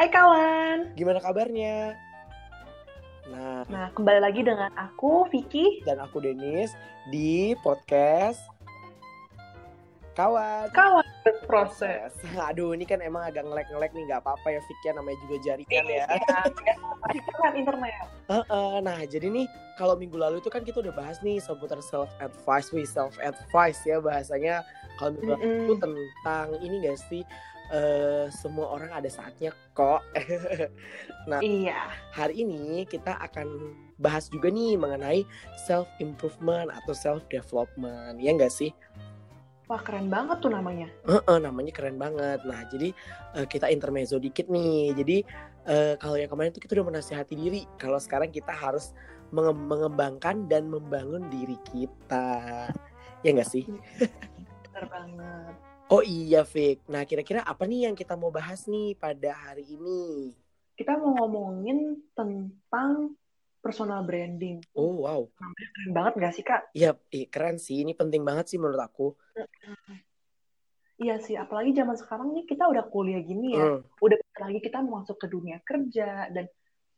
Hai kawan. Gimana kabarnya? Nah, nah kembali lagi dengan aku Vicky. Dan aku Denis di podcast kawan. Kawan. Berproses aduh ini kan emang agak ngelek-ngelek nih nggak apa-apa ya Vicky ya namanya juga jaringan ya. iya, kan internet. Uh, uh, nah jadi nih kalau minggu lalu itu kan kita udah bahas nih seputar self advice we self advice ya bahasanya. Kalau minggu lalu itu tentang ini gak sih uh, semua orang ada saatnya kok. nah, iya. Hari ini kita akan bahas juga nih mengenai self improvement atau self development, ya enggak sih? Wah keren banget tuh namanya. Uh -uh, namanya keren banget. Nah jadi uh, kita intermezzo dikit nih. Jadi uh, kalau yang kemarin itu kita udah menasihati diri. Kalau sekarang kita harus menge mengembangkan dan membangun diri kita. Ya enggak sih? Bener banget. Oh iya, Fik. Nah, kira-kira apa nih yang kita mau bahas nih pada hari ini? Kita mau ngomongin tentang personal branding. Oh, wow. keren banget gak sih, Kak? Iya, keren sih. Ini penting banget sih menurut aku. Iya sih, apalagi zaman sekarang nih kita udah kuliah gini ya. Hmm. Udah lagi kita mau masuk ke dunia kerja. Dan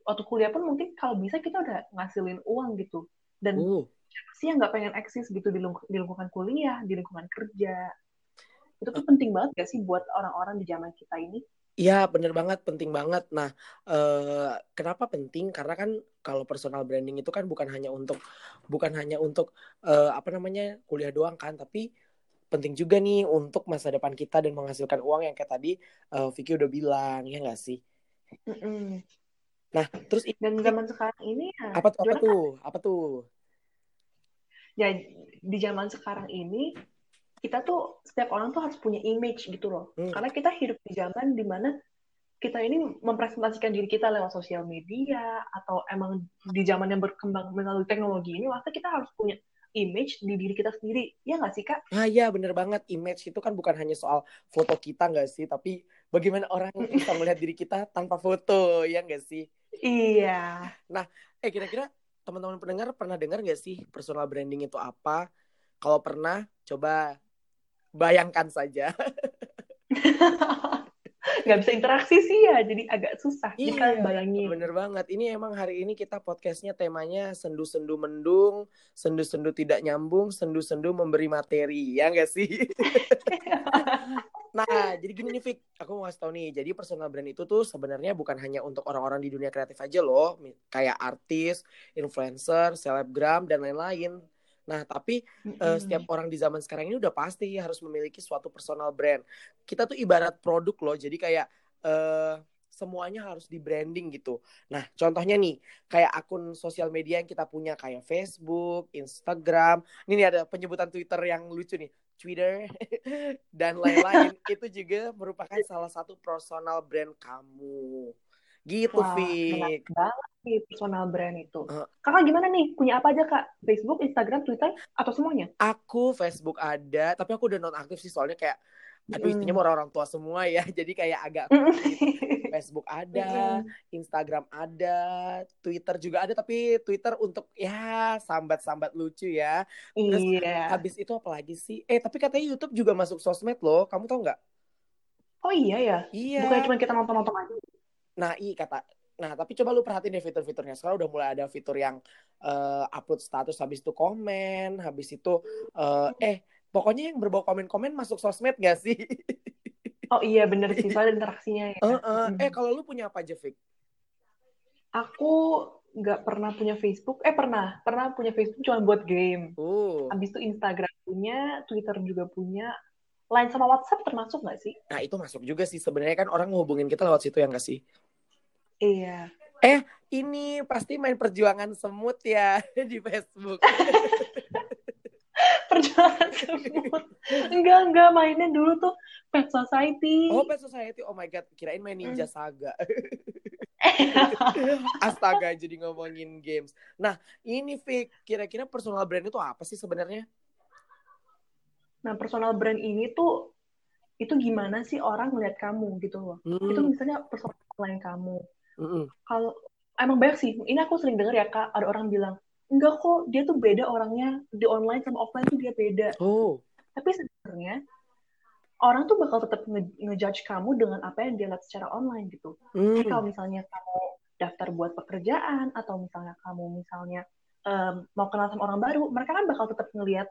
waktu kuliah pun mungkin kalau bisa kita udah ngasilin uang gitu. Dan uh. siapa sih yang nggak pengen eksis gitu di, lingkungan kuliah, di lingkungan kerja itu tuh penting banget gak sih buat orang-orang di zaman kita ini? Iya, bener banget, penting banget. Nah, eh, kenapa penting? Karena kan kalau personal branding itu kan bukan hanya untuk bukan hanya untuk eh, apa namanya kuliah doang kan, tapi penting juga nih untuk masa depan kita dan menghasilkan uang yang kayak tadi uh, Vicky udah bilang, ya nggak sih? Mm -mm. Nah, terus dan zaman sekarang ini ya, apa tuh? Apa tuh? Apa tuh? Ya, di zaman sekarang ini kita tuh setiap orang tuh harus punya image gitu loh. Hmm. Karena kita hidup di zaman di mana kita ini mempresentasikan diri kita lewat sosial media atau emang di zaman yang berkembang melalui teknologi ini, waktu kita harus punya image di diri kita sendiri. Ya nggak sih, Kak? Ah, iya, bener banget. Image itu kan bukan hanya soal foto kita nggak sih, tapi bagaimana orang bisa melihat diri kita tanpa foto, ya nggak sih? Iya. Nah, eh kira-kira teman-teman pendengar pernah dengar nggak sih personal branding itu apa? Kalau pernah, coba Bayangkan saja. nggak bisa interaksi sih ya jadi agak susah. Iya, kalian bayangin. bener banget. Ini emang hari ini kita podcastnya temanya sendu-sendu mendung sendu-sendu tidak nyambung sendu-sendu memberi materi. Ya nggak sih? Nah jadi gini nih Fik. Aku mau ngasih tau nih. Jadi personal brand itu tuh sebenarnya bukan hanya untuk orang-orang di dunia kreatif aja loh. Kayak artis influencer selebgram dan lain-lain Nah, tapi mm-hmm. uh, setiap orang di zaman sekarang ini udah pasti harus memiliki suatu personal brand. Kita tuh ibarat produk loh, jadi kayak uh, semuanya harus di branding gitu. Nah, contohnya nih, kayak akun sosial media yang kita punya kayak Facebook, Instagram. Ini nih ada penyebutan Twitter yang lucu nih, Twitter dan lain-lain. itu juga merupakan salah satu personal brand kamu. Gitu, Wah, Fik. banget nih personal brand itu. Uh, Kakak gimana nih? Punya apa aja, Kak? Facebook, Instagram, Twitter, atau semuanya? Aku Facebook ada, tapi aku udah non aktif sih soalnya kayak aduh mm. istrinya orang-orang tua semua ya jadi kayak agak Facebook ada Instagram ada Twitter juga ada tapi Twitter untuk ya sambat-sambat lucu ya terus yeah. habis itu apa lagi sih eh tapi katanya YouTube juga masuk sosmed loh kamu tau nggak oh iya ya iya bukan cuma kita nonton-nonton aja Nah, i kata Nah, tapi coba lu perhatiin deh fitur-fiturnya. Sekarang udah mulai ada fitur yang uh, upload status habis itu komen, habis itu uh, eh pokoknya yang berbau komen-komen masuk sosmed gak sih? Oh iya bener sih, soalnya interaksinya ya. Uh, uh. Eh kalau lu punya apa aja, Fik? Aku nggak pernah punya Facebook. Eh pernah, pernah punya Facebook cuma buat game. Uh. Habis itu Instagram punya, Twitter juga punya. Line sama WhatsApp termasuk nggak sih? Nah itu masuk juga sih. Sebenarnya kan orang ngehubungin kita lewat situ ya nggak sih? Iya. Eh ini pasti main perjuangan semut ya di Facebook. perjuangan semut. Enggak, enggak. Mainnya dulu tuh Pet Society. Oh, Pet Society. Oh my God. Kirain main Ninja mm. Saga. Astaga, jadi ngomongin games. Nah, ini Fik, kira-kira personal brand itu apa sih sebenarnya? Nah, personal brand ini tuh itu gimana sih orang ngeliat kamu gitu loh. Hmm. Itu misalnya personal lain kamu. Hmm. Kalau emang banyak sih, ini aku sering denger ya kak, ada orang bilang enggak kok dia tuh beda orangnya di online sama offline tuh dia beda. Oh. Tapi sebenarnya orang tuh bakal tetap nge ngejudge kamu dengan apa yang dia lihat secara online gitu. Hmm. Kayak kalau misalnya kamu daftar buat pekerjaan atau misalnya kamu misalnya um, mau kenal sama orang baru, mereka kan bakal tetap ngelihat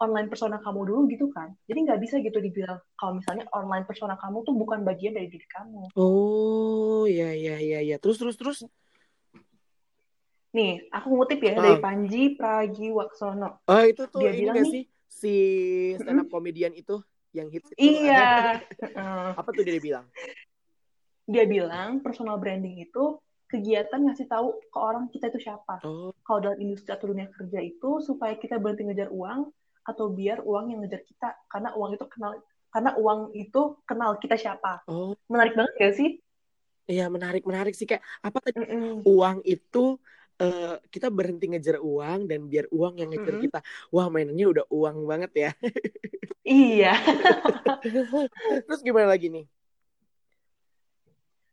online persona kamu dulu gitu kan. Jadi nggak bisa gitu dibilang kalau misalnya online persona kamu tuh bukan bagian dari diri kamu. Oh, ya ya ya ya. Terus terus terus. Nih, aku ngutip ya uh. dari Panji Pragiwaksono. Oh, itu tuh Dia ini bilang nih, sih si stand up comedian itu yang hits itu. Iya. Apa tuh dia bilang? Dia bilang personal branding itu kegiatan ngasih tahu ke orang kita itu siapa. Oh. Kalau dalam industri atau dunia kerja itu supaya kita berhenti ngejar uang atau biar uang yang ngejar kita karena uang itu kenal karena uang itu kenal kita siapa. Oh. Menarik banget gak sih? Iya menarik menarik sih kayak apa tadi mm -mm. uang itu uh, kita berhenti ngejar uang dan biar uang yang ngejar mm -hmm. kita. Wah mainannya udah uang banget ya. iya. Terus gimana lagi nih?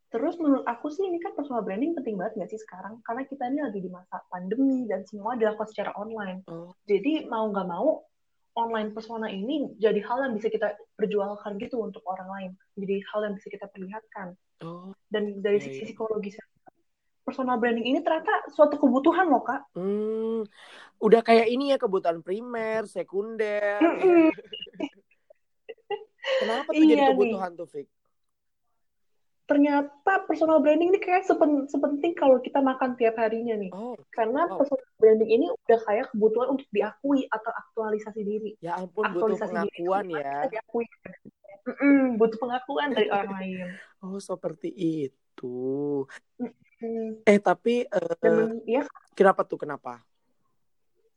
Terus menurut aku sih ini kan personal branding penting banget nggak sih sekarang? Karena kita ini lagi di masa pandemi dan semua dilakukan secara online. Oh. Jadi mau nggak mau online persona ini jadi hal yang bisa kita perjualkan gitu untuk orang lain. Jadi hal yang bisa kita perlihatkan. Oh. Dan dari sisi yeah. psikologis personal branding ini ternyata suatu kebutuhan loh kak. Hmm, udah kayak ini ya kebutuhan primer, sekunder. Mm -hmm. Kenapa tuh iya jadi kebutuhan nih. tuh, Fik? Ternyata personal branding ini kayak sepen, sepenting kalau kita makan tiap harinya nih. Oh, Karena oh. personal branding ini udah kayak kebutuhan untuk diakui atau aktualisasi diri. Ya ampun, aktualisasi butuh pengakuan diri, ya. Diakui. Mm -mm, butuh pengakuan dari orang lain. Oh, seperti itu. Mm. Eh, tapi uh, Dan, ya. kenapa tuh? Kenapa?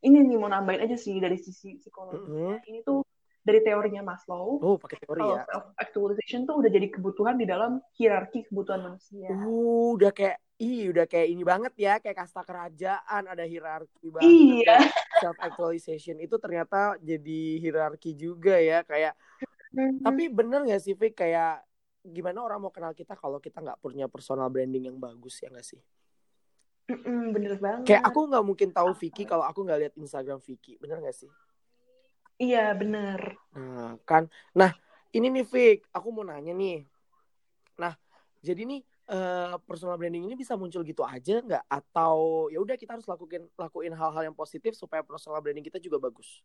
Ini nih mau nambahin aja sih dari sisi psikologi. Mm -hmm. Ini tuh dari teorinya Maslow. Oh, pakai teori ya. Self actualization tuh udah jadi kebutuhan di dalam hierarki kebutuhan manusia. Uh, udah kayak ih udah kayak ini banget ya, kayak kasta kerajaan ada hierarki banget. Iya. Self actualization itu ternyata jadi hierarki juga ya, kayak mm-hmm. tapi bener gak sih Fik kayak gimana orang mau kenal kita kalau kita nggak punya personal branding yang bagus ya nggak sih? Mm-mm, bener banget. Kayak aku nggak mungkin tahu Vicky kalau aku nggak lihat Instagram Vicky, bener gak sih? Iya, bener. Nah, kan. Nah, ini nih Vic, aku mau nanya nih. Nah, jadi nih uh, personal branding ini bisa muncul gitu aja nggak? Atau ya udah kita harus lakuin lakuin hal-hal yang positif supaya personal branding kita juga bagus?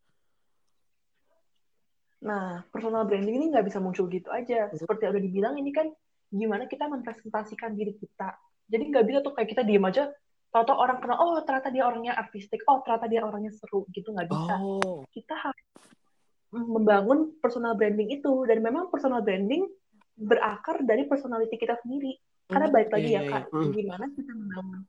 Nah, personal branding ini nggak bisa muncul gitu aja. Seperti yang udah dibilang, ini kan gimana kita mempresentasikan diri kita. Jadi nggak bisa tuh kayak kita diem aja, tau orang kenal, oh ternyata dia orangnya artistik, oh ternyata dia orangnya seru, gitu nggak bisa. Oh. Kita harus membangun personal branding itu dan memang personal branding berakar dari personality kita sendiri. Karena balik lagi yeah, ya kak, yeah. gimana kita membangun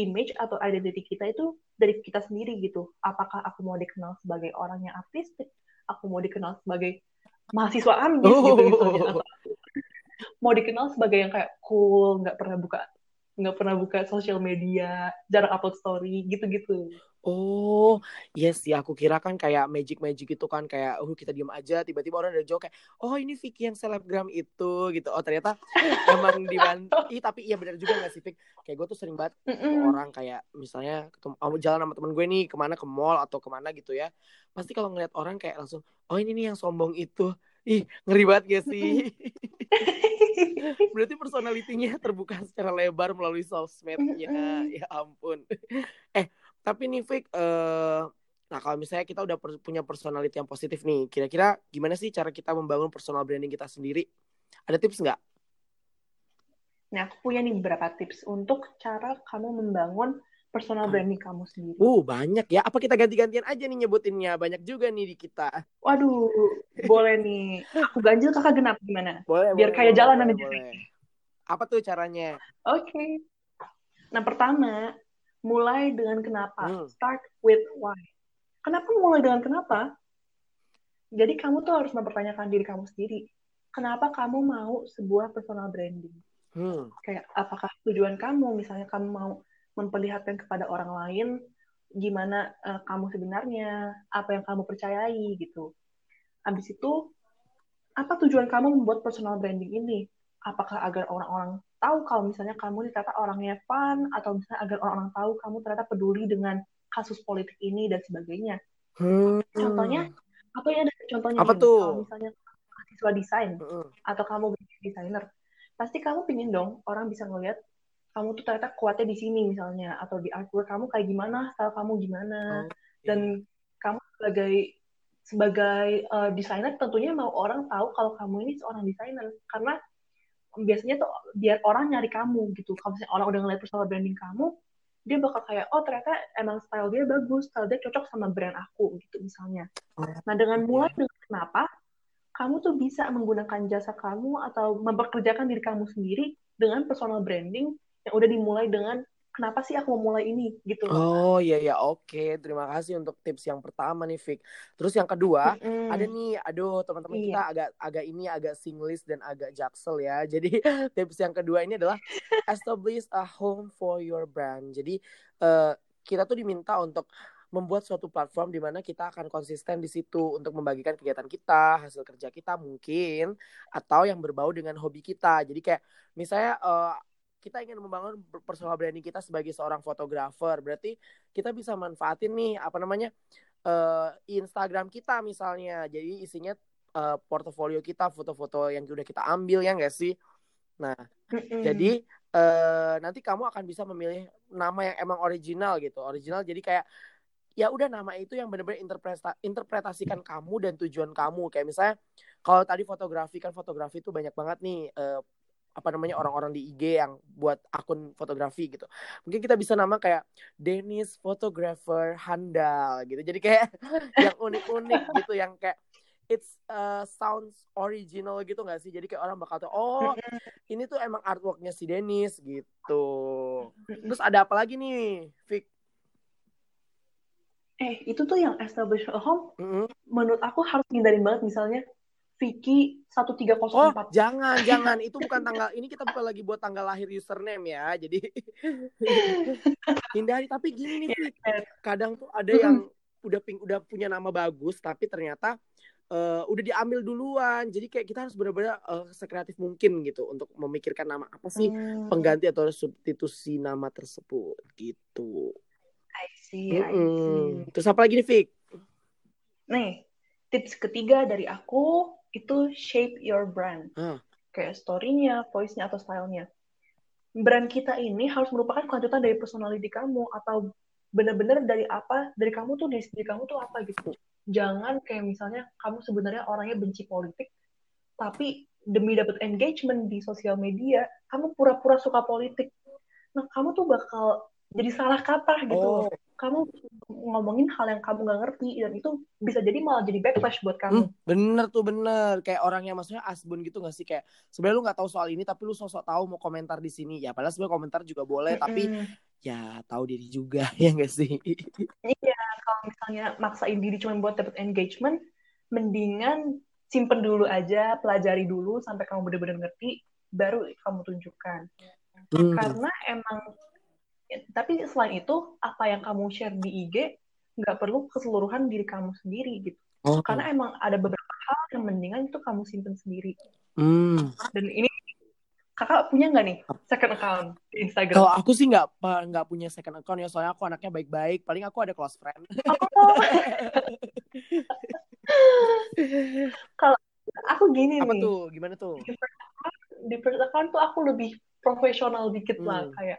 image atau identity kita itu dari kita sendiri gitu. Apakah aku mau dikenal sebagai orang yang artistik, aku mau dikenal sebagai mahasiswa ambis oh. gitu atau mau dikenal sebagai yang kayak cool, nggak pernah buka nggak pernah buka sosial media, jarang upload story, gitu-gitu. Oh, yes ya aku kira kan kayak magic-magic itu kan kayak oh kita diam aja tiba-tiba orang udah jawab kayak oh ini Vicky yang selebgram itu gitu. Oh ternyata emang dibantu. Ih, tapi iya benar juga gak sih Vicky? Kayak gue tuh sering banget mm -mm. orang kayak misalnya ketemu oh, jalan sama temen gue nih ke mana ke mall atau ke mana gitu ya. Pasti kalau ngeliat orang kayak langsung oh ini nih yang sombong itu. Ih, ngeri banget gak sih? Berarti personalitinya terbuka secara lebar melalui sosmednya. Ya ampun. Eh, tapi nih Fik, uh, nah kalau misalnya kita udah per punya personality yang positif nih, kira-kira gimana sih cara kita membangun personal branding kita sendiri? Ada tips nggak? Nah, aku punya nih beberapa tips untuk cara kamu membangun personal hmm. branding kamu sendiri. Uh, banyak ya. Apa kita ganti-gantian aja nih nyebutinnya? Banyak juga nih di kita. Waduh, boleh nih. Aku ganjil kakak genap gimana? Boleh, Biar boleh, kayak jalan boleh, boleh. Apa tuh caranya? Oke. Okay. Nah, pertama, mulai dengan kenapa. Hmm. Start with why. Kenapa mulai dengan kenapa? Jadi kamu tuh harus mempertanyakan diri kamu sendiri. Kenapa kamu mau sebuah personal branding? Hmm. Kayak apakah tujuan kamu, misalnya kamu mau memperlihatkan kepada orang lain gimana uh, kamu sebenarnya, apa yang kamu percayai gitu. Habis itu, apa tujuan kamu membuat personal branding ini? Apakah agar orang-orang tahu kalau misalnya kamu ternyata orangnya fun atau misalnya agar orang-orang tahu kamu ternyata peduli dengan kasus politik ini dan sebagainya. Hmm. Contohnya apa ya ada contohnya apa tuh? Kalau misalnya mahasiswa desain uh. atau kamu desainer, pasti kamu pingin dong orang bisa ngeliat kamu tuh ternyata kuatnya di sini misalnya atau di artwork kamu kayak gimana, style kamu gimana, iya. dan kamu sebagai sebagai uh, desainer tentunya mau orang tahu kalau kamu ini seorang desainer karena biasanya tuh biar orang nyari kamu gitu. Kalau misalnya orang udah ngeliat personal branding kamu, dia bakal kayak oh ternyata emang style dia bagus style dia cocok sama brand aku gitu misalnya nah dengan mulai dengan kenapa kamu tuh bisa menggunakan jasa kamu atau memperkerjakan diri kamu sendiri dengan personal branding yang udah dimulai dengan kenapa sih aku mau mulai ini gitu Oh iya iya oke terima kasih untuk tips yang pertama nih Vic. Terus yang kedua mm-hmm. ada nih aduh teman-teman iya. kita agak agak ini agak singlis dan agak jaksel ya. Jadi tips yang kedua ini adalah establish a home for your brand. Jadi uh, kita tuh diminta untuk membuat suatu platform di mana kita akan konsisten di situ untuk membagikan kegiatan kita, hasil kerja kita mungkin atau yang berbau dengan hobi kita. Jadi kayak misalnya uh, kita ingin membangun personal branding kita sebagai seorang fotografer. Berarti kita bisa manfaatin nih apa namanya uh, Instagram kita misalnya. Jadi isinya uh, portofolio kita foto-foto yang sudah kita ambil ya enggak sih? Nah mm-hmm. jadi uh, nanti kamu akan bisa memilih nama yang emang original gitu. Original jadi kayak ya udah nama itu yang benar-benar interpreta interpretasikan kamu dan tujuan kamu. Kayak misalnya kalau tadi fotografi kan fotografi itu banyak banget nih uh, apa namanya orang-orang di IG yang buat akun fotografi gitu. Mungkin kita bisa nama kayak Dennis Photographer Handal gitu. Jadi kayak yang unik-unik gitu yang kayak it's uh, sounds original gitu gak sih? Jadi kayak orang bakal tuh oh ini tuh emang artworknya si Dennis gitu. Terus ada apa lagi nih, Vic? Eh, itu tuh yang establish a home. Mm -hmm. Menurut aku harus hindarin banget misalnya Vicky 1304. Oh, jangan, jangan. Itu bukan tanggal ini kita bukan lagi buat tanggal lahir username ya. Jadi hindari tapi gini nih, iya, kadang tuh ada yang udah ping, udah punya nama bagus tapi ternyata uh, udah diambil duluan. Jadi kayak kita harus benar-benar uh, sekreatif mungkin gitu untuk memikirkan nama apa sih hmm. pengganti atau substitusi nama tersebut gitu. I see, mm -mm. I see. Terus apa lagi nih, Vic? Nih, tips ketiga dari aku itu shape your brand. Hmm. Kayak story-nya, voice-nya, atau style-nya. Brand kita ini harus merupakan kelanjutan dari personality kamu atau benar-benar dari apa, dari kamu tuh, dari diri kamu tuh apa gitu. Jangan kayak misalnya kamu sebenarnya orangnya benci politik, tapi demi dapat engagement di sosial media, kamu pura-pura suka politik. Nah, kamu tuh bakal jadi salah kata gitu. Oh kamu ngomongin hal yang kamu gak ngerti dan itu bisa jadi malah jadi backlash buat kamu. Hmm, bener tuh bener kayak orang yang maksudnya asbun gitu gak sih kayak sebenarnya lu nggak tahu soal ini tapi lu sosok tahu mau komentar di sini ya padahal sebenarnya komentar juga boleh mm -hmm. tapi ya tahu diri juga ya gak sih. Iya kalau misalnya maksain diri cuma buat dapet engagement mendingan simpen dulu aja pelajari dulu sampai kamu bener-bener ngerti baru kamu tunjukkan. Hmm. Karena emang tapi selain itu apa yang kamu share di IG nggak perlu keseluruhan diri kamu sendiri gitu oh. karena emang ada beberapa hal yang mendingan itu kamu simpen sendiri hmm. dan ini kakak punya nggak nih second account di Instagram? Kalau aku sih nggak nggak punya second account ya soalnya aku anaknya baik-baik paling aku ada close friend. Oh. Kalau aku gini Apa nih. tuh? Gimana tuh? Di first account, di first account tuh aku lebih profesional dikit hmm. lah kayak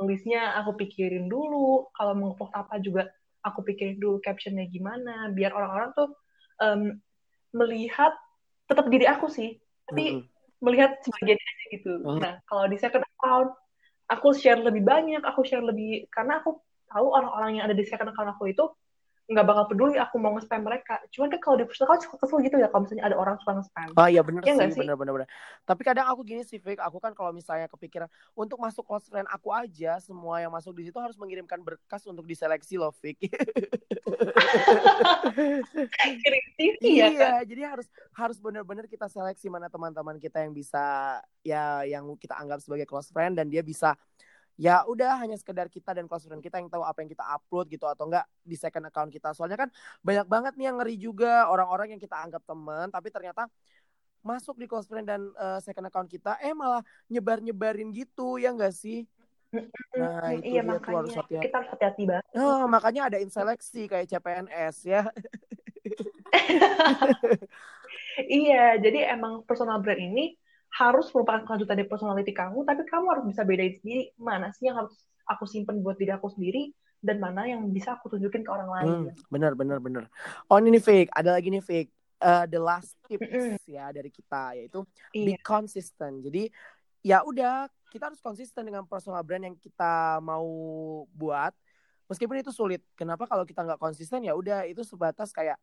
nulisnya aku pikirin dulu kalau mau post apa juga aku pikirin dulu captionnya gimana biar orang-orang tuh um, melihat tetap diri aku sih tapi mm -hmm. melihat sebagian aja gitu oh. nah kalau di second account aku share lebih banyak aku share lebih karena aku tahu orang-orang yang ada di second account aku itu nggak bakal peduli aku mau nge-spam mereka. Cuman kan kalau di first account suka kesel gitu ya kalau misalnya ada orang suka nge-spam. Oh iya bener ya sih, bener, bener bener Tapi kadang aku gini sih, Vic, aku kan kalau misalnya kepikiran untuk masuk close friend aku aja, semua yang masuk di situ harus mengirimkan berkas untuk diseleksi loh, Vic. iya, iya jadi harus harus bener-bener kita seleksi mana teman-teman kita yang bisa ya yang kita anggap sebagai close friend dan dia bisa ya udah hanya sekedar kita dan close friend kita yang tahu apa yang kita upload gitu atau enggak di second account kita. Soalnya kan banyak banget nih yang ngeri juga orang-orang yang kita anggap teman tapi ternyata masuk di close friend dan uh, second account kita eh malah nyebar-nyebarin gitu ya enggak sih? Nah, itu iya, dia makanya, tuh harus hati-hati. Kita harus hati-hati banget. Oh, makanya ada inseleksi kayak CPNS ya. iya, jadi emang personal brand ini harus merupakan kelanjutan dari personality kamu, tapi kamu harus bisa bedain sendiri mana sih yang harus aku simpen buat diri aku sendiri dan mana yang bisa aku tunjukin ke orang lain. Hmm, benar, benar, benar. Oh ini nih fake, ada lagi nih fake. Uh, the last tips mm -hmm. ya dari kita yaitu iya. be consistent. Jadi ya udah kita harus konsisten dengan personal brand yang kita mau buat meskipun itu sulit. Kenapa kalau kita nggak konsisten ya udah itu sebatas kayak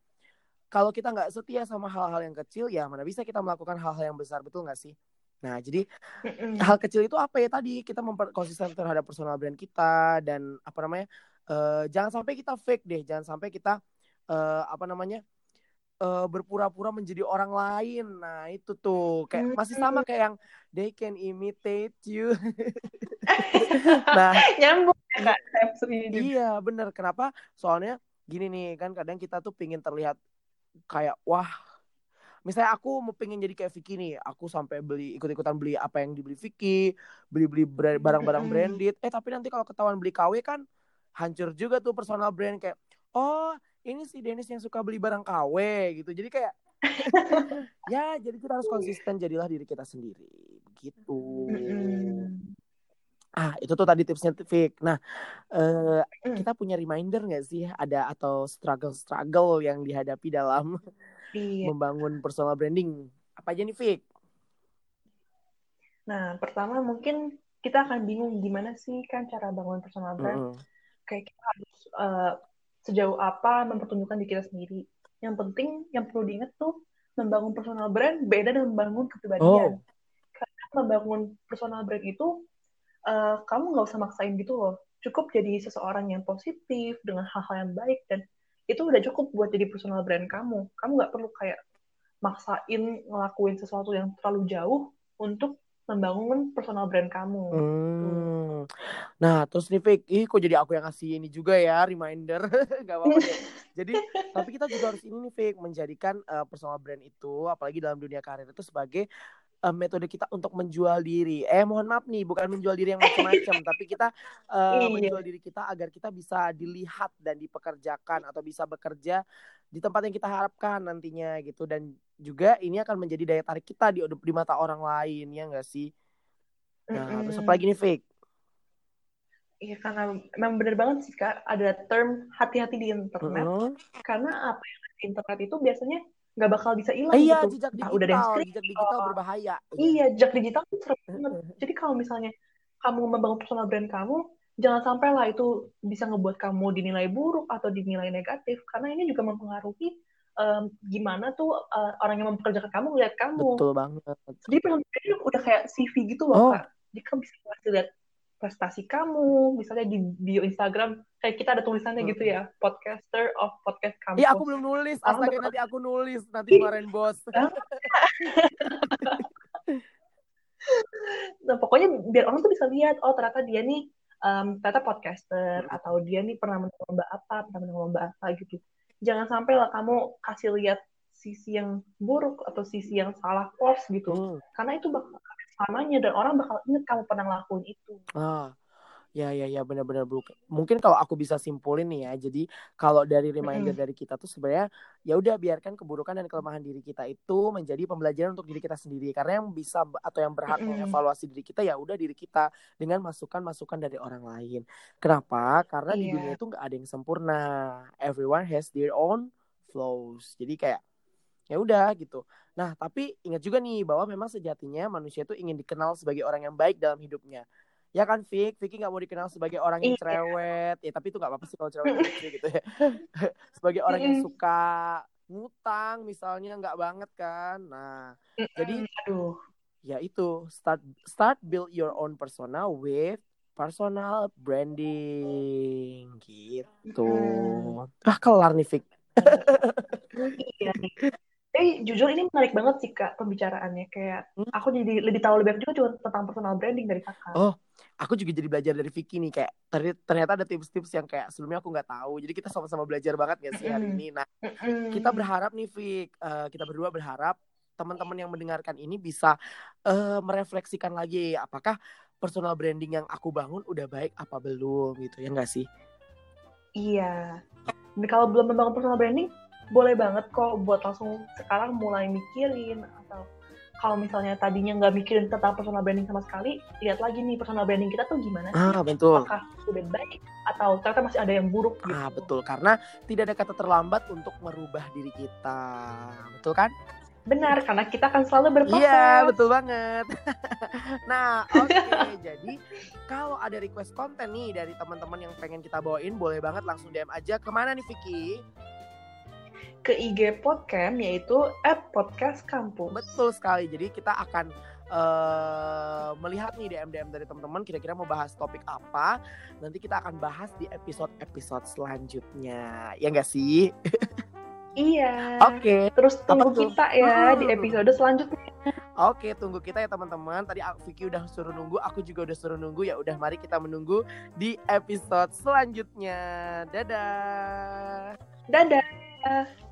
kalau kita nggak setia sama hal-hal yang kecil ya mana bisa kita melakukan hal-hal yang besar betul nggak sih nah jadi mm-hmm. hal kecil itu apa ya tadi kita memperkonsisten terhadap personal brand kita dan apa namanya uh, jangan sampai kita fake deh jangan sampai kita uh, apa namanya uh, berpura-pura menjadi orang lain nah itu tuh kayak masih sama kayak yang they can imitate you nah nyambung ya iya bener kenapa soalnya gini nih kan kadang kita tuh pingin terlihat kayak wah misalnya aku mau pengen jadi kayak Vicky nih aku sampai beli ikut-ikutan beli apa yang dibeli Vicky beli-beli barang-barang branded. Eh tapi nanti kalau ketahuan beli KW kan hancur juga tuh personal brand kayak oh ini si Dennis yang suka beli barang KW gitu. Jadi kayak ya jadi kita harus konsisten jadilah diri kita sendiri. Begitu Ah, itu tuh tadi tipsnya Fik. Nah, uh, kita punya reminder nggak sih ada atau struggle-struggle yang dihadapi dalam iya. membangun personal branding? Apa aja nih, Fik? Nah, pertama mungkin kita akan bingung gimana sih kan cara bangun personal brand. Mm -hmm. Kayak kita harus uh, sejauh apa mempertunjukkan diri kita sendiri. Yang penting, yang perlu diingat tuh membangun personal brand beda dengan membangun kepribadian. Oh. Karena membangun personal brand itu uh, kamu nggak usah maksain gitu loh cukup jadi seseorang yang positif dengan hal-hal yang baik dan itu udah cukup buat jadi personal brand kamu kamu nggak perlu kayak maksain ngelakuin sesuatu yang terlalu jauh untuk membangun personal brand kamu. Hmm. Nah, terus nih Fik, ih kok jadi aku yang ngasih ini juga ya, reminder. Gak apa-apa deh. Jadi, tapi kita juga harus ini nih Fik, menjadikan uh, personal brand itu, apalagi dalam dunia karir itu sebagai uh, metode kita untuk menjual diri. Eh mohon maaf nih, bukan menjual diri yang macam-macam, tapi kita uh, menjual diri kita agar kita bisa dilihat dan dipekerjakan atau bisa bekerja di tempat yang kita harapkan nantinya gitu dan juga ini akan menjadi daya tarik kita di di mata orang lain ya enggak sih? Nah, mm -hmm. terus apa lagi nih fake? Iya karena memang benar banget sih kak ada term hati-hati di internet mm -hmm. karena apa yang di internet itu biasanya nggak bakal bisa hilang iya, gitu. jejak digital, udah ada jejak digital berbahaya. Iya, jejak digital itu serem banget. Jadi kalau misalnya kamu membangun personal brand kamu, jangan sampai lah itu bisa ngebuat kamu dinilai buruk atau dinilai negatif, karena ini juga mempengaruhi um, gimana tuh uh, orang yang mempekerjakan kamu lihat kamu. Betul banget. Jadi personal brand udah kayak CV gitu loh, oh. Kak. Jadi kamu bisa ngasih lihat prestasi kamu, misalnya di bio Instagram kayak kita ada tulisannya gitu ya, podcaster of podcast kamu. Iya, aku belum nulis. Astaga, nanti aku nulis nanti kemarin bos. nah, pokoknya biar orang tuh bisa lihat, oh ternyata dia nih um, ternyata podcaster hmm. atau dia nih pernah menang lomba apa, pernah menang lomba apa gitu. Jangan sampai lah kamu kasih lihat sisi yang buruk atau sisi yang salah post gitu. Hmm. Karena itu bakal selamanya dan orang bakal inget kamu pernah ngelakuin itu. Ah. Ya ya ya benar-benar. Mungkin kalau aku bisa simpulin nih ya. Jadi kalau dari reminder mm. dari kita tuh sebenarnya ya udah biarkan keburukan dan kelemahan diri kita itu menjadi pembelajaran untuk diri kita sendiri. Karena yang bisa atau yang berhak mm. mengevaluasi diri kita ya udah diri kita dengan masukan-masukan dari orang lain. Kenapa? Karena yeah. di iya. dunia itu nggak ada yang sempurna. Everyone has their own flaws. Jadi kayak ya udah gitu. Nah, tapi ingat juga nih bahwa memang sejatinya manusia itu ingin dikenal sebagai orang yang baik dalam hidupnya. Ya kan, Vick? Vicky nggak mau dikenal sebagai orang yang iya. cerewet. Ya, tapi itu nggak apa-apa sih kalau cerewet gitu ya. sebagai orang yang suka ngutang misalnya nggak banget kan. Nah, jadi aduh. Ya itu, start start build your own persona with personal branding gitu. Ah, kelar nih, Vick. iya nih tapi jujur ini menarik banget sih kak pembicaraannya kayak hmm? aku jadi lebih tahu lebih banyak juga tentang personal branding dari kakak. Oh, aku juga jadi belajar dari Vicky nih kayak ternyata ada tips-tips yang kayak sebelumnya aku nggak tahu. Jadi kita sama-sama belajar banget gak sih hari ini. Nah, kita berharap nih Vick, uh, kita berdua berharap teman-teman yang mendengarkan ini bisa uh, merefleksikan lagi apakah personal branding yang aku bangun udah baik apa belum gitu ya enggak sih? Iya. Kalau belum membangun personal branding, boleh banget kok buat langsung sekarang mulai mikirin atau kalau misalnya tadinya nggak mikirin tentang personal branding sama sekali, lihat lagi nih personal branding kita tuh gimana sih? Ah, betul. Apakah udah baik atau ternyata masih ada yang buruk gitu. Ah, betul. Karena tidak ada kata terlambat untuk merubah diri kita. Betul kan? Benar, karena kita akan selalu berproses. Iya, betul banget. nah, oke. Okay. Jadi, kalau ada request konten nih dari teman-teman yang pengen kita bawain, boleh banget langsung DM aja. Ke mana nih, Vicky? Ke IG Podcast, yaitu Podcast Kampus. Betul sekali. Jadi, kita akan uh, melihat nih DM-DM dari teman-teman kira-kira mau bahas topik apa. Nanti kita akan bahas di episode-episode selanjutnya. Ya nggak sih? Iya. Oke. Okay. Terus tunggu kita ya hmm. di episode selanjutnya. Oke, tunggu kita ya teman-teman. Tadi Vicky udah suruh nunggu, aku juga udah suruh nunggu. Ya udah mari kita menunggu di episode selanjutnya. Dadah. Dadah.